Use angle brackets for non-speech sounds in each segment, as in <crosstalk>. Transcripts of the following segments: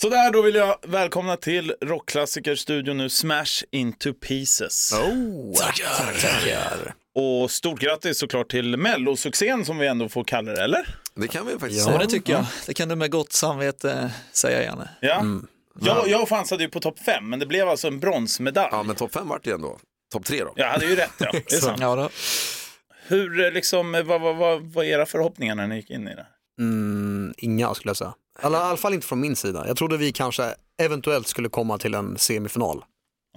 Sådär, då vill jag välkomna till rockklassikerstudion nu, Smash Into Pieces. Oh, tackar. tackar. Och stort grattis såklart till mellosuccén som vi ändå får kalla det, eller? Det kan vi faktiskt Ja, säga. det tycker jag. Det kan du med gott samvete säga, Janne. Ja. Jag, jag chansade ju på topp fem, men det blev alltså en bronsmedalj. Ja, men topp fem vart det ändå. Topp tre då. Jag hade ju rätt, ja. Det är sant. Ja, då. Hur, eh, liksom, vad, vad, vad var era förhoppningar när ni gick in i det? Mm, inga skulle jag säga. Alla- I alla fall inte från min sida. Jag trodde vi kanske eventuellt skulle komma till en semifinal.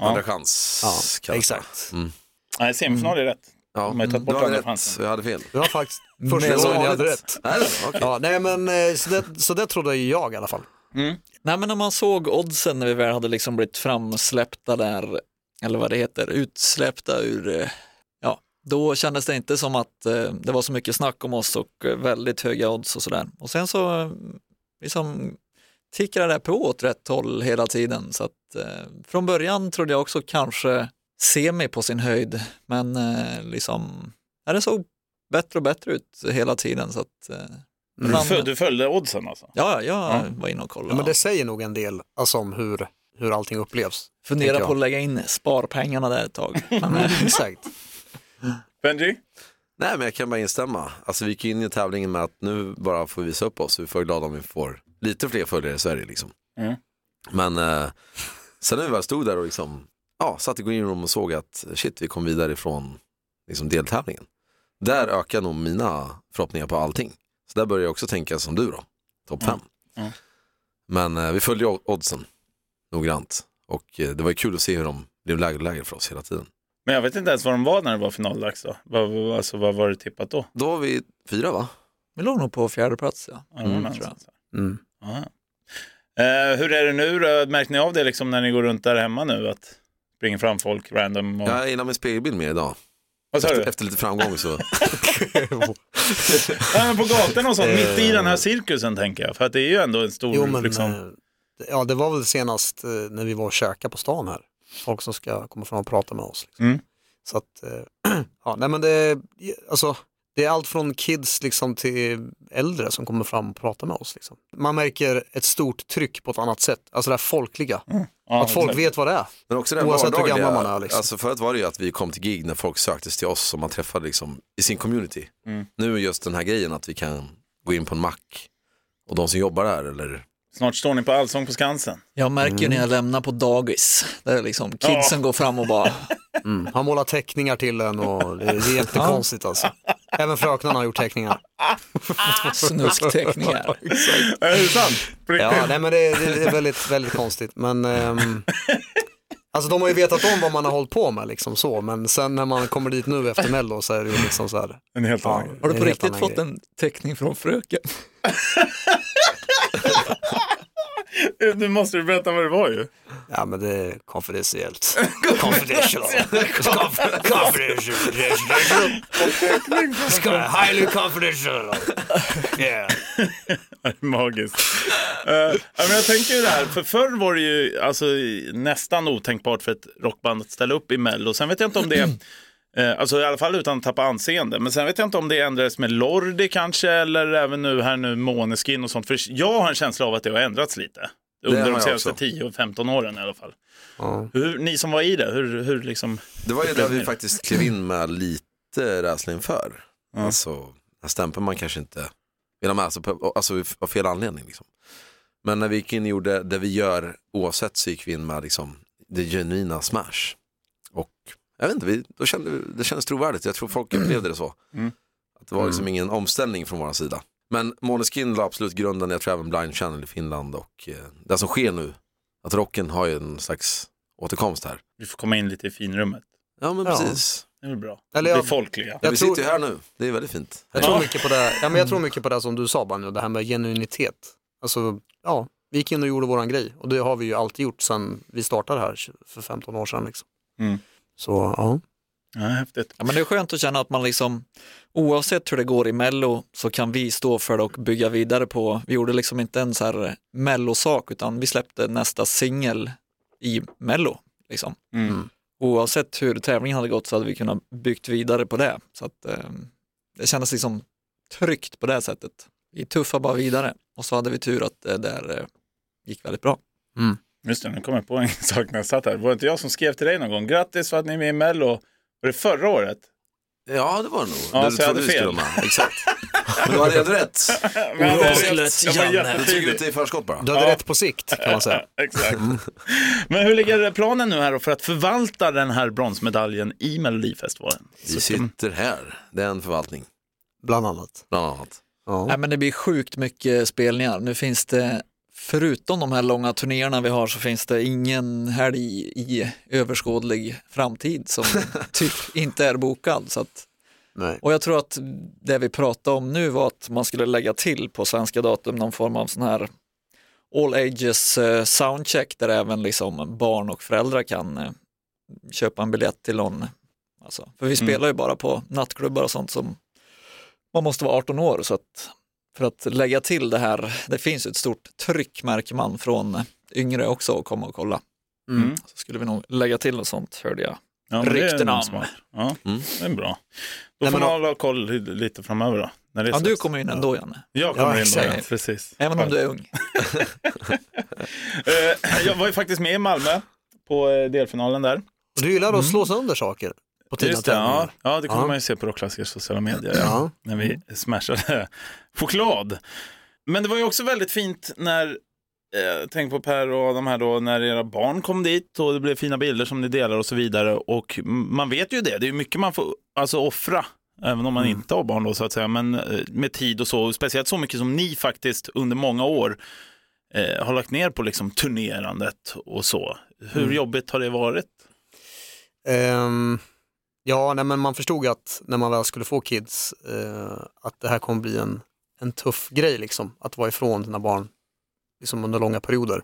Andra chans. Ja, exakt. Mm. Nej, semifinal är rätt. Ja, De har ju tagit bort andra rätt, chansen. jag hade fel. Det var faktiskt första gången jag hade rätt. Nej, okej. Ja, nej men eh, så det, så det trodde jag i alla fall. Nej, men när man såg oddsen när vi väl hade liksom blivit framsläppta där, eller vad det heter, utsläppta ur, eh, ja, då kändes det inte som att eh, det var så mycket snack om oss och väldigt höga odds och sådär. Och sen så liksom tickade det på åt rätt håll hela tiden. Så att eh, från början trodde jag också kanske semi på sin höjd, men eh, liksom, ja, det såg bättre och bättre ut hela tiden. Så att, eh, Du, man- föl- du följde oddsen alltså? Ja, jag Ja. var inne och kollade. Ja, men det säger nog en del alltså, om hur, hur allting upplevs. Fundera på att lägga in sparpengarna där ett tag. <laughs> Men, Exakt. Benji? Nej, men jag kan bara instämma. Alltså, vi gick in i tävlingen med att nu bara får vi visa upp oss. Vi får vara glada om vi får lite fler följare i Sverige. Liksom. Mm. Men eh, sen när vi väl stod där och liksom, ja, satt i green room och såg att shit, vi kom vidare ifrån liksom, deltävlingen. Där ökar nog mina förhoppningar på allting. Så där börjar jag också tänka som du då, topp fem. Mm. Men eh, vi följde oddsen noggrant. Och eh, det var kul att se hur de blev lägre och lägre för oss hela tiden. Men jag vet inte ens vad de var när det var finaldags då. Vad, vad, alltså, vad var det tippat då? Då var vi fyra va? vi låg nog på fjärde plats. Ja. Ja, var Mm, någonstans. Mm. Ja. Eh, hur är det nu då? Märker ni av det liksom när ni går runt där hemma nu? Att springer fram folk random? Och... Jag gillar min spegelbild mer idag. Vad sa du? Efter, efter lite framgång så. <laughs> Ja, men på gatorna och sånt, mitt i den här cirkusen tänker jag. För att det är ju ändå en stor... Jo men, liksom... eh, ja det var väl senast eh, när vi var och käkade på stan här. Folk som ska komma fram och prata med oss. Liksom. Mm. Så att, eh, <clears throat> ja nej men det, alltså, det är allt från kids liksom till äldre som kommer fram och pratar med oss. Liksom. Man märker ett stort tryck på ett annat sätt, alltså det här folkliga. ja, att folk exakt. vet vad det är. Men också här Oavsett hur gammal man är, liksom. Alltså förut var det ju att vi kom till gig när folk söktes till oss som man träffade liksom i sin community. Mm. Nu är just den här grejen att vi kan gå in på en mack och de som jobbar där eller Snart står ni på Allsång på Skansen. Jag märker ju när jag lämnar på dagis, där liksom kidsen går fram och bara, <laughs> Mm. Han målar teckningar till en och det är jättekonstigt alltså. Även fröknarna har gjort teckningar. <laughs> snuskteckningar. <laughs> Är det sant? På riktigt? Ja, nej men det, det, det är väldigt, väldigt konstigt. Men ehm, alltså de har ju vetat om vad man har hållit på med liksom så. Men sen när man kommer dit nu efter Mello så är det ju liksom så här. En helt annan grej. Har du på riktigt fått grej. en teckning från fröken? <laughs> Nu måste du berätta vad det var ju. Ja men det är konfidentiellt. <laughs> Confidential. Conf- Confidential. Highly confidential. Yeah. <laughs> Magiskt. Eh, ja, men jag tänker ju det här, för förr var det ju alltså, nästan otänkbart för ett rockband att ställa upp i Mello. Sen vet jag inte om det, eh, alltså i alla fall utan att tappa anseende, men sen vet jag inte om det ändrades med Lordi kanske, eller även nu här nu Måneskin och sånt. För jag har en känsla av att det har ändrats lite. Under de senaste också. 10-15 åren i alla fall. Ja. Hur, ni som var i det, hur, hur liksom... Det var ju där vi faktiskt klev in med lite rädsla inför. Alltså, den här stämpeln man kanske inte vill ha med, alltså, alltså av fel anledning. Liksom. Men när vi gick in och gjorde det vi gör oavsett så gick vi in med liksom, det genuina smash. Och jag vet inte, vi, då kände, det kändes trovärdigt. Jag tror folk upplevde det så. Mm. Att det var liksom ingen omställning från vår sida. Men Måneskin la absolut grunden, jag tror även Blind Channel i Finland och eh, det som sker nu, att rocken har ju en slags återkomst här. Vi får komma in lite i finrummet. Ja men Ja. precis. Det är väl bra. Eller det är jag- folkliga. Ja, Jag vi tror- sitter ju här nu, det är väldigt fint. Jag tror mycket på det, ja, men jag tror mycket på det som du sa Banjo, det här med genuinitet. Alltså, ja, vi gick in och gjorde våran grej och det har vi ju alltid gjort sedan vi startade här för 15 år sedan. Liksom. Mm. Så ja, Ja, häftigt. Ja, men det är skönt att känna att man liksom, oavsett hur det går i Mello, så kan vi stå för det och bygga vidare på, vi gjorde liksom inte en så här Mello-sak, utan vi släppte nästa singel i Mello. Liksom. Mm. Oavsett hur tävlingen hade gått så hade vi kunnat byggt vidare på det. Så att, eh, det kändes liksom tryggt på det sättet. Vi tuffar bara vidare och så hade vi tur att det där eh, gick väldigt bra. Just det, nu kom jag på en <laughs> sak när jag satt här. Var det inte jag som skrev till dig någon gång? Grattis för att ni är med i Mello. Var det förra året? Ja, det var det nog. Ja, Det så jag hade fel. Exakt. <laughs> Men du hade helt rätt. <laughs> Men jag hade rätt. Janne. Du tog ut det i förskott bara. Du hade Ja. rätt på sikt kan man säga. Exakt. Men hur ligger planen nu här då för att förvalta den här bronsmedaljen i Melodifestivalen? Vi sitter här. Det är en förvaltning, Bland annat. bland annat. Ja. Nej, men det blir sjukt mycket spelningar. Nu finns det, förutom de här långa turnéerna vi har, så finns det ingen helg i överskådlig framtid som <laughs> typ inte är bokad. Så att, Nej. och jag tror att det vi pratade om nu var att man skulle lägga till på svenska datum någon form av sån här all ages eh, soundcheck där även liksom barn och föräldrar kan eh, köpa en biljett till någon. Alltså, för vi spelar ju bara på nattklubbar och sånt som man måste vara 18 år så att för att lägga till det här, det finns ett stort tryck märker man från yngre också att komma och kolla. Mm. Så skulle vi nog lägga till något sånt hörde jag. Ja, nog om. Ja, Mm. det är bra. Då Nej, får man hålla koll li- lite framöver då. När det Ja, du kommer in ändå Janne, Jag kommer Ja, in då, ja, exakt. precis. även om du är ung. <laughs> Eh, Jag var ju faktiskt med i Malmö på eh, delfinalen där. Du gillar att slå sönder saker på Just det, ja. ja, det kommer Ja. man ju se på Rockklassikers sociala medier. Ja. När vi smashade <laughs> choklad. Men det var ju också väldigt fint när, eh, tänk på Per och Adam här då, när era barn kom dit och det blev fina bilder som ni delar och så vidare. Och man vet ju det, det är mycket man får alltså, offra. Även om man inte har barn då så att säga, men eh, med tid och så, speciellt så mycket som ni faktiskt under många år eh, har lagt ner på liksom turnerandet och så. Hur jobbigt har det varit? Ehm, ja, nej, men man förstod att när man väl skulle få kids eh, att det här kommer bli en, en tuff grej liksom, att vara ifrån sina barn liksom under långa perioder.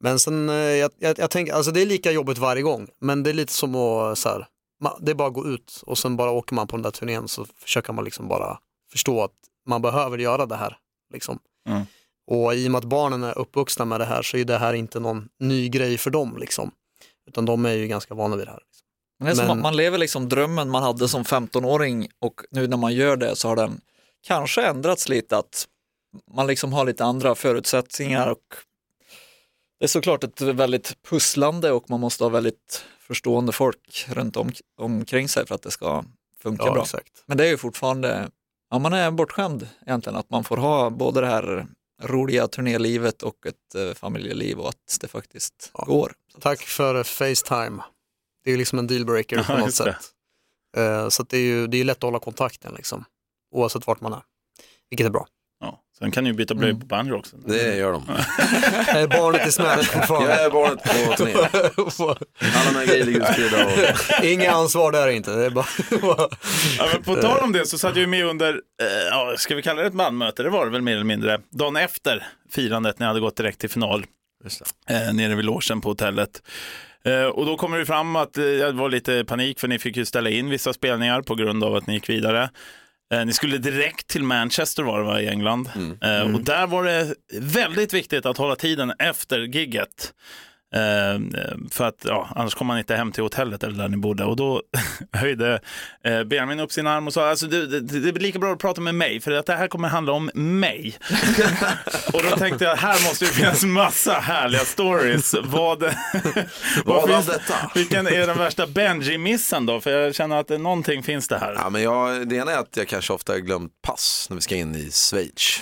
Men sen, eh, jag, jag, jag tänker, alltså det är lika jobbigt varje gång, men det är lite som att, så här, man, det är bara att gå ut och sen bara åker man på den där turnén så försöker man liksom bara förstå att man behöver göra det här. Liksom. Mm. Och i och med att barnen är uppvuxna med det här så är det här inte någon ny grej för dem. Liksom. Utan de är ju ganska vana vid det här. Liksom. Men att man lever liksom drömmen man hade som 15-åring och nu när man gör det så har den kanske ändrats lite att man liksom har lite andra förutsättningar och det är såklart ett väldigt pusslande och man måste ha väldigt förstående folk runt om, omkring sig för att det ska funka bra. exakt. Men det är ju fortfarande, ja man är bortskämd egentligen att man får ha både det här roliga turnélivet och ett eh, familjeliv och att det faktiskt Ja. går. Tack för Facetime. Det är ju liksom en dealbreaker på något sätt. Eh, Så att det är ju det är lätt att hålla kontakten liksom. Oavsett vart man är. Vilket är bra. Ja. Sen kan ni ju byta blöjor Mm. på banjo också. Det gör de. <laughs> Är barnet i <laughs> Jag fortfarande? är barnet på <laughs> turné. Alla mina grejer ligger utspridda. Och... Inga ansvar där inte. Det är bara... Ja, men på tal om det så satt jag ju med under, eh, ska vi kalla det ett manmöte, det var det väl mer eller mindre, dagen efter firandet när jag hade gått direkt till final Just det. eh, nere vid logen på hotellet. Eh, och då kommer det fram att eh, det var lite panik för ni fick ju ställa in vissa spelningar på grund av att ni gick vidare. Eh, ni skulle direkt till Manchester var det va, i England. Eh, och där var det väldigt viktigt att hålla tiden efter gigget. Eh, för att ja, annars kom man inte hem till hotellet eller där ni bodde. Och då <laughs> höjde eh, Benjamin upp sin arm och sa alltså, det, det, det är lika bra att prata med mig för att det här kommer handla om mig. <laughs> och då tänkte jag här måste det finnas massa härliga stories. Vad, <laughs> Vad vad finns, detta? vilken är den värsta Benji-missen då? För jag känner att någonting finns det här. Ja, men jag, det ena är att jag kanske ofta har glömt pass när vi ska in i Schweiz.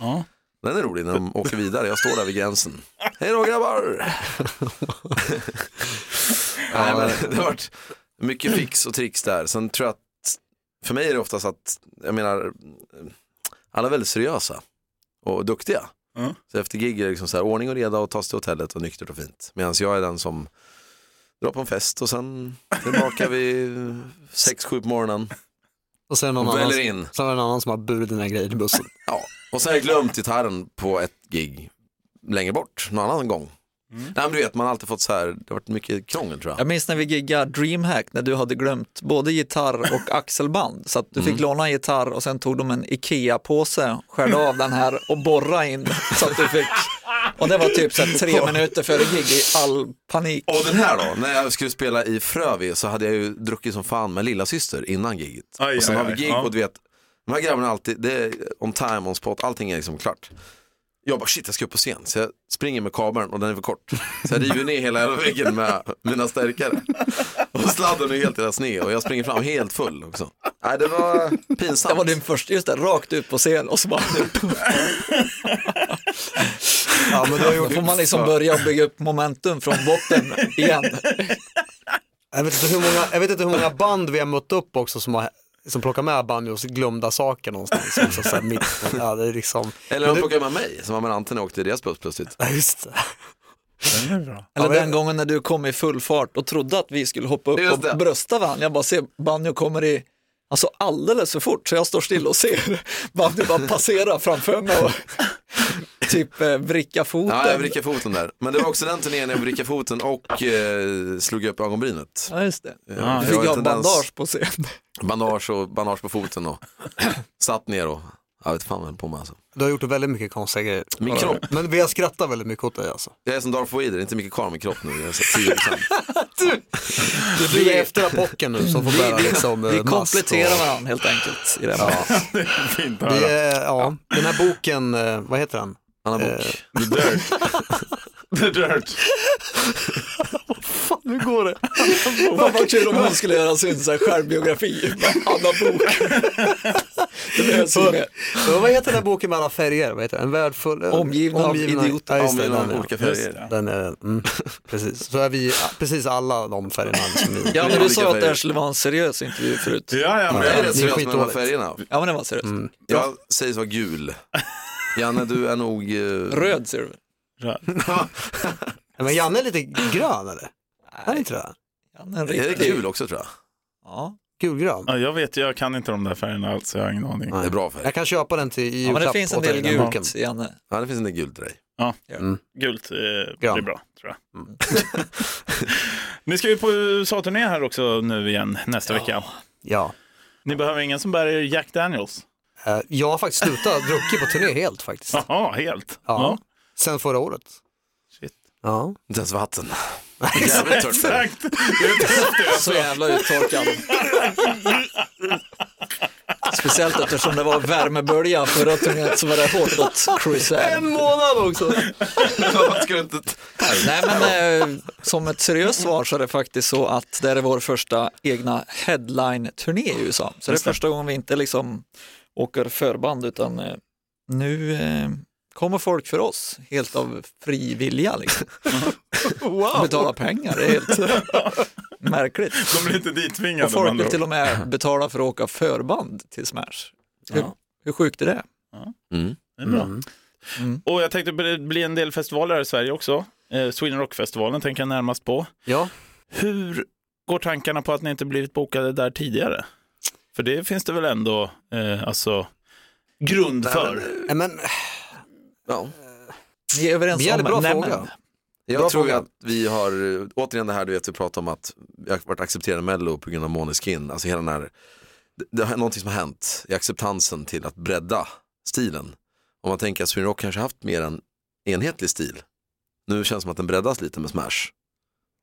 Ja. Den är rolig när de åker vidare. Jag står där vid gränsen. Hej då grabbar! <laughs> Nej, men det har varit mycket fix och tricks där. Sen tror jag att för mig är det oftast att, jag menar, alla är väldigt seriösa och duktiga. Mm. Så efter gig är det liksom så här, ordning och reda och ta sig till hotellet och nyktert och fint. Medan jag är den som drar på en fest och sen tillbaka vid sex sju på morgonen Och någon annan, in. sen är det någon annan som har burit dina grejer till bussen. Ja, och sen har jag glömt gitarren på ett gig längre bort, någon annan gång. Nej men du vet, man har alltid fått så här, det har varit mycket krångel tror jag. Jag minns när vi giggade DreamHack när du hade glömt både gitarr och <laughs> axelband. Så att du Mm. fick låna en gitarr och sen tog de en Ikea-påse, skärde av den här och borra in <laughs> så att du fick. Och det var typ så tre minuter före gig i all panik. Och den här då, när jag skulle spela i Frövi så hade jag ju druckit som fan med lilla syster innan giget. Aj, och sen aj, har vi aj, gig ja. och du vet, de här grabbarna är alltid, det är on time, on spot, allting är liksom klart. jag bara shit jag ska upp på scen. Så jag springer med kabeln och den är för kort. Så jag river ner hela väggen med mina stärkare. Och sladden är helt jävla sned och jag springer fram helt full också. Nej det var pinsamt. Det var din första, just det, rakt ut på scen och så bara, Ja, men då får man liksom börja bygga upp momentum från botten igen. jag, vet inte hur många, jag vet inte hur många band vi har mött upp också som, har, som plockar med banjos glömda saker någonstans. Också, så här, mitt, <laughs> ja, det är liksom, Eller de plockade med mig som var med Anton och åkte i deras buss plötsligt. ja, just det. Den. Eller Ja, den gången när du kom i full fart och trodde att vi skulle hoppa upp och brösta varandra. Jag bara ser Banjo kommer i Alltså alldeles för fort så jag står still och ser <laughs> Banjo bara passera framför mig och typ eh, vricka foten. Ja, jag vrickade foten där. Men det var också den turnén jag vrickade foten och eh, slog upp ögonbrynet. Ja, just det. Ja, Du jag fick ha bandage på scen. Bandage och bandage på foten och <clears throat> satt ner och jag vet fan vad jag höll på med alltså. Du har gjort väldigt mycket konstiga grejer. Min kropp, Men vi har skrattat väldigt mycket åt dig alltså. jag är som Darth Vader, det är inte mycket kvar av min kropp nu. Jag är så 10%. <laughs> Du är efter apocken nu som får bära liksom Vi eh, mask kompletterar och- varandra helt enkelt. I det här. Ja, <laughs> Fint att vi höra. är, ja, den här boken, eh, vad heter den? Anna Bok. Eh, <laughs> The Dirt. The Dirt. Fan, hur går det? Vad var kul om hon skulle göra sin så här självbiografi. Anna Bok. Det behövs ju vad heter den här boken med alla färger? Vad heter den? En värld full... Omgivna av idioter. Ja, Omgivna av den, olika ja. färger. Den är, mm, precis. Så är vi precis alla de färgerna som vi... Ja, men du sa att det här skulle vara en seriös intervju förut. Ja, ja, men Jag är rätt det är seriös med de färgerna. Ja, men det var seriöst. Jag sägs vara gul. Janne, du är nog... eh, Röd ser du väl? <laughs> Ja, Men Janne är lite grön eller? Han är inte? Ja, en Är det riktig. gul också tror jag? Ja. Gulgrön? ja, jag vet, jag kan inte de där färgerna alls, jag har ingen aning. Det är bra färg. Jag kan köpa den till i ja, men julklapp det finns en åt dig, del den gult boken. Janne. Ja, det finns en del gul till dig. Gult eh, Grön. blir bra, tror jag. <laughs> Ni ska ju på USA-turné här också nu igen nästa vecka. Ja. Ni behöver ingen som bär er Jack Daniels? Eh, Jag har faktiskt slutat <laughs> druckit på turné helt faktiskt. Jaha, helt? Ja. Sen förra året. Shit. Ja. Inte ens vatten. <laughs> Jävligt tört. Exakt! Så jävla uttorkad. Speciellt eftersom det var värmebölja förra turnén så var det hårt åt Chris Ann. månad också! Nej men eh, som ett seriöst svar så är det faktiskt så att det är vår första egna headline-turné i USA. Så det är första gången vi inte liksom åker förband utan eh, nu eh, kommer folk för oss helt av fri vilja. Liksom. <laughs> Wow! Betala pengar, det är helt <laughs> märkligt. De blir inte dittvingade. Och folk vill till och med betala för att åka förband till Smash. Hur, Ja. hur sjukt är det? Mm. Det är bra. Mm. Mm. Och jag tänkte det blir en del festivaler här i Sverige också. Eh, Sweden Rock-festivalen tänker jag närmast på. Ja, Hur går tankarna på att ni inte blivit bokade där tidigare? För det finns det väl ändå eh, alltså, grund för? Nej, men Ja. Ni är överens Vi om bra nämen. fråga. Jag Bra tror fråga. att vi har, återigen det här du vet vi pratar om att jag har varit accepterad i Mello på grund av Måneskin. Alltså hela den här, det, det har någonting som har hänt i acceptansen till att bredda stilen. Om man tänker att Sweden Rock kanske haft mer en enhetlig stil. Nu känns det som att den breddas lite med Smash.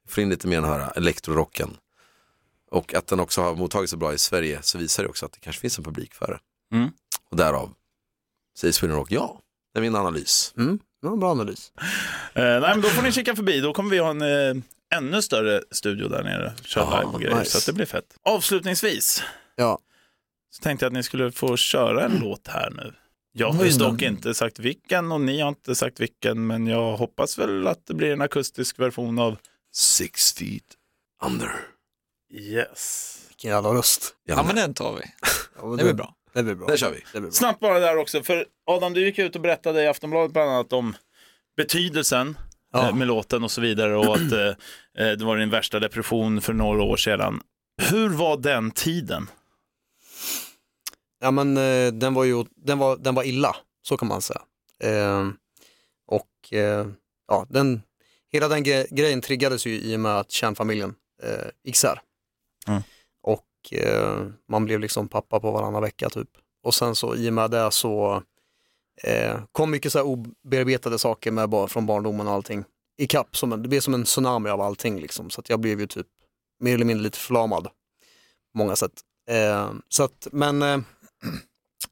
Får in lite mer den här elektrorocken. Och att den också har mottagits så bra i Sverige så visar det också att det kanske finns en publik för det. Mm. Och därav säger Sweden Rock ja. Det är min analys. mm, det var en bra analys. Eh, nej, men då får ni kika förbi. Då kommer vi ha en eh, ännu större studio där nere. Köra Ja, live och grejer. nice. Så att det blir fett. Avslutningsvis Ja. så tänkte jag att ni skulle få köra en låt här nu. Jag har ju Mm. dock inte sagt vilken och ni har inte sagt vilken. Men jag hoppas väl att det blir en akustisk version av Six feet under. Yes. Vilken jävla röst. Ja men den tar vi. Ja, men Det blir bra. Det blir bra. Det kör vi. Det blir bra. Snabbt bara där också, för Adam du gick ut och berättade i Aftonbladet bland annat om betydelsen Ja. eh, med låten och så vidare och att eh, eh, det var din värsta depression för några år sedan. Hur var den tiden? Ja men eh, den var ju, den var, den var illa, så kan man säga. Eh, och eh, ja, den, hela den gre- grejen triggades ju i och med att kärnfamiljen eh, gick isär. Mm. Och eh, man blev liksom pappa på varannan vecka typ. Och sen så i och med det så eh, kom mycket så här obearbetade saker med, bara från barndomen och allting. I kapp, som en, det blev som en tsunami av allting liksom. Så att jag blev ju typ mer eller mindre lite förlamad. På många sätt. Eh, så att, men eh, <clears throat>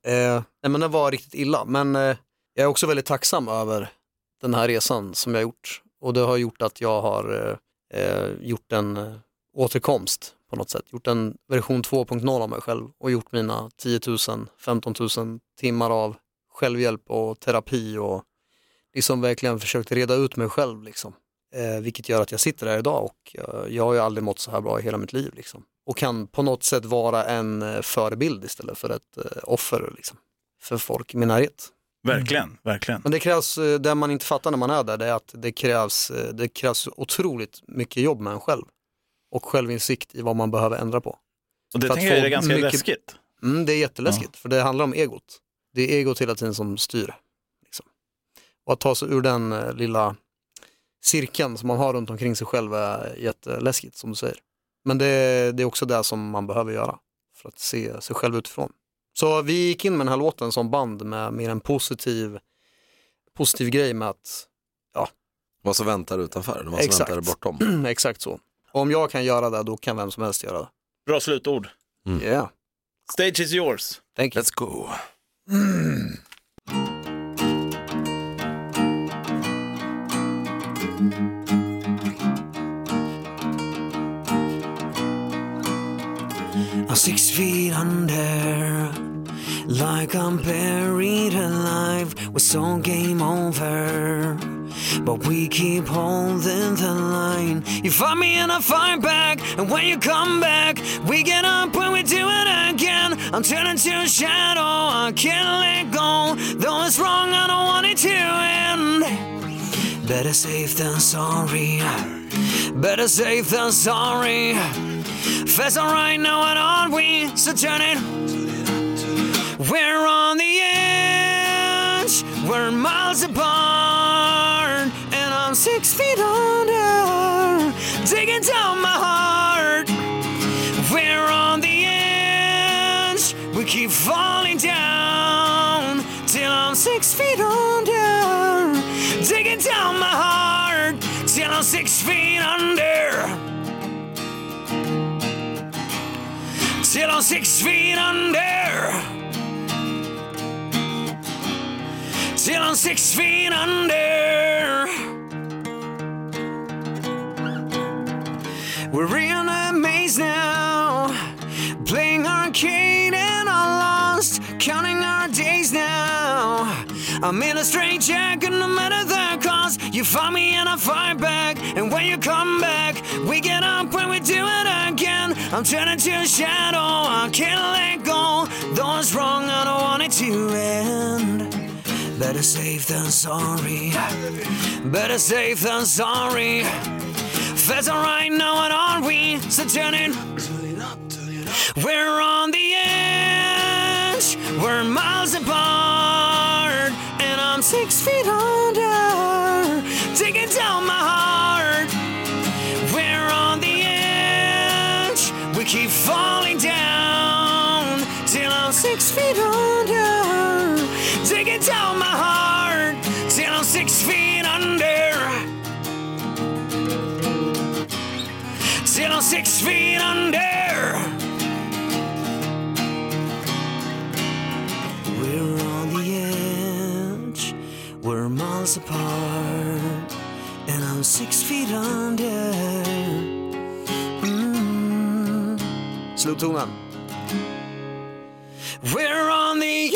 Eh, nej men det var riktigt illa, men eh, jag är också väldigt tacksam över den här resan som jag har gjort. Och det har gjort att jag har eh, eh gjort en eh, återkomst på något sätt. Gjort en version 2.0 av mig själv och gjort mina 10 000, 15 000 timmar av självhjälp och terapi och liksom verkligen försökt reda ut mig själv. Liksom. Eh, vilket gör att jag sitter här idag och eh, jag har ju aldrig mått så här bra i hela mitt liv. Liksom. Och kan på något sätt vara en eh, förebild istället för ett eh, offer liksom, för folk i min närhet. Verkligen, verkligen. Men det krävs, eh, det man inte fattar när man är där, det är att det krävs, eh, det krävs otroligt mycket jobb med en själv. Och självinsikt i vad man behöver ändra på. Och det tänker jag är ganska mycket- läskigt. Mm, det är jätteläskigt, för det handlar om egot. Det är egot hela tiden som styr. Liksom. Och att ta sig ur den eh, lilla cirkeln som man har runt omkring sig själv är jätteläskigt, som du säger. Men det, det är också det som man behöver göra för att se sig själv utifrån. Så vi gick in med den här låten som band med mer en positiv, positiv grej med att, Vad som väntar utanför, vad som Exakt. väntar bortom. <clears throat> exakt så. Och om jag kan göra det, då kan vem som helst göra det. Bra slutord. Yeah, Stage is yours. thank you. Let's go. I'm six feet under, like I'm buried alive. We're so game over, but we keep holding the line. You fight me and I fight back, and when you come back, we get up when we do it again. I'm turning to a shadow, I can't let go. Though it's wrong, I don't want it to end. Better safe than sorry. Better safe than sorry. Fast alright now and on we so turn it. We're on the edge, we're miles apart, and six feet under, digging down my heart. We're on the edge, we keep falling down till I'm six feet under, digging down my heart till I'm six feet under. till I'm six feet under. Till I'm six feet under. We're in a maze now, playing arcade and are lost, counting our days now. I'm in a straight jacket, no matter the cost. You fight me and I fight back, and when you come back, we get up when we do it again. I'm turning to a shadow, I can't let go. Though it's wrong, I don't want it to end. Better safe than sorry. Better safe than sorry. Fast alright now and on we so turn it. We're on the edge. We're miles apart, and I'm six feet under, digging down my heart. We're on the edge. We keep falling We're on the